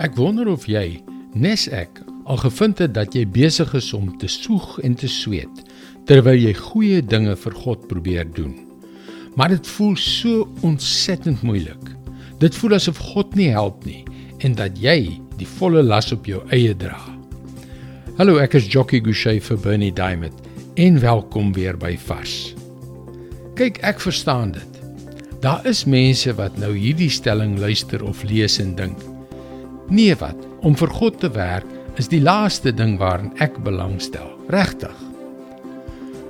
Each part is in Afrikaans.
Ek wonder of jy, nes ek, al gevind het dat jy besig is om te soeg en te sweet terwyl jy goeie dinge vir God probeer doen. Maar dit voel so ontsettend moeilik. Dit voel asof God nie help nie en dat jy die volle las op jou eie dra. Hallo, ek is Jockey Gouchee vir Bernie Diamond en welkom weer by Vars. Kyk, ek verstaan dit. Daar is mense wat nou hierdie stelling luister of lees en dink: "Nee wat, om vir God te werk is die laaste ding waarin ek belangstel." Regtig?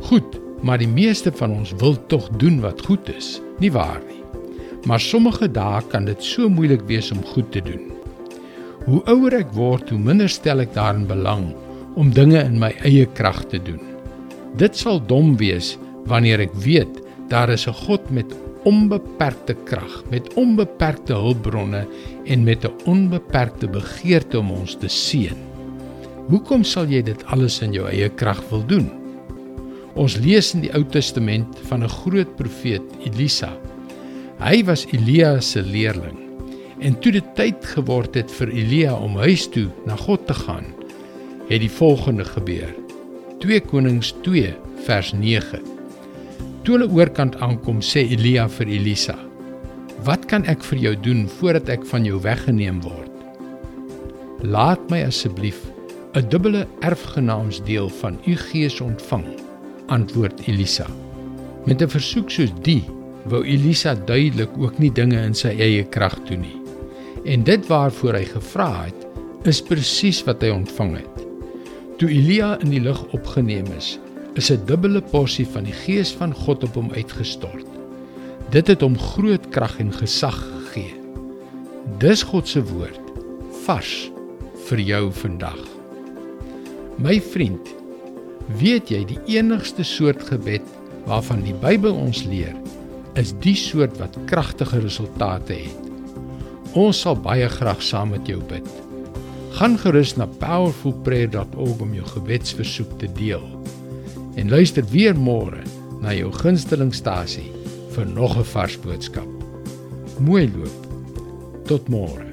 Goed, maar die meeste van ons wil tog doen wat goed is, nie waar nie? Maar sommige dae kan dit so moeilik wees om goed te doen. Hoe ouer ek word, hoe minder stel ek daarin belang om dinge in my eie krag te doen. Dit sal dom wees wanneer ek weet daar is 'n God met onbeperkte krag, met onbeperkte hulpbronne en met 'n onbeperkte begeerte om ons te seën. Hoekom sal jy dit alles in jou eie krag wil doen? Ons lees in die Ou Testament van 'n groot profeet, Elisa. Hy was Elia se leerling. En toe dit tyd geword het vir Elia om huis toe na God te gaan, het die volgende gebeur. 2 Konings 2 vers 9. Toe hulle oorkant aankom, sê Elia vir Elisa: "Wat kan ek vir jou doen voordat ek van jou weggeneem word? Laat my asseblief 'n dubbele erfgenaamsdeel van u gees ontvang," antwoord Elisa. Met 'n versoek soos die wou Elisa duidelik ook nie dinge in sy eie krag doen nie. En dit waarvoor hy gevra het, is presies wat hy ontvang het. Toe Elia in die lug opgeneem is, is 'n dubbele porsie van die Gees van God op hom uitgestort. Dit het hom groot krag en gesag gegee. Dis God se woord vars vir jou vandag. My vriend, weet jy die enigste soort gebed waarvan die Bybel ons leer, is die soort wat kragtige resultate het. Ons sal baie graag saam met jou bid. Gaan gerus na powerfulprayer.org om jou gebedsversoek te deel. En luister weer môre na jou gunstelingstasie vir nog 'n vars boodskap. Mooi loop. Tot môre.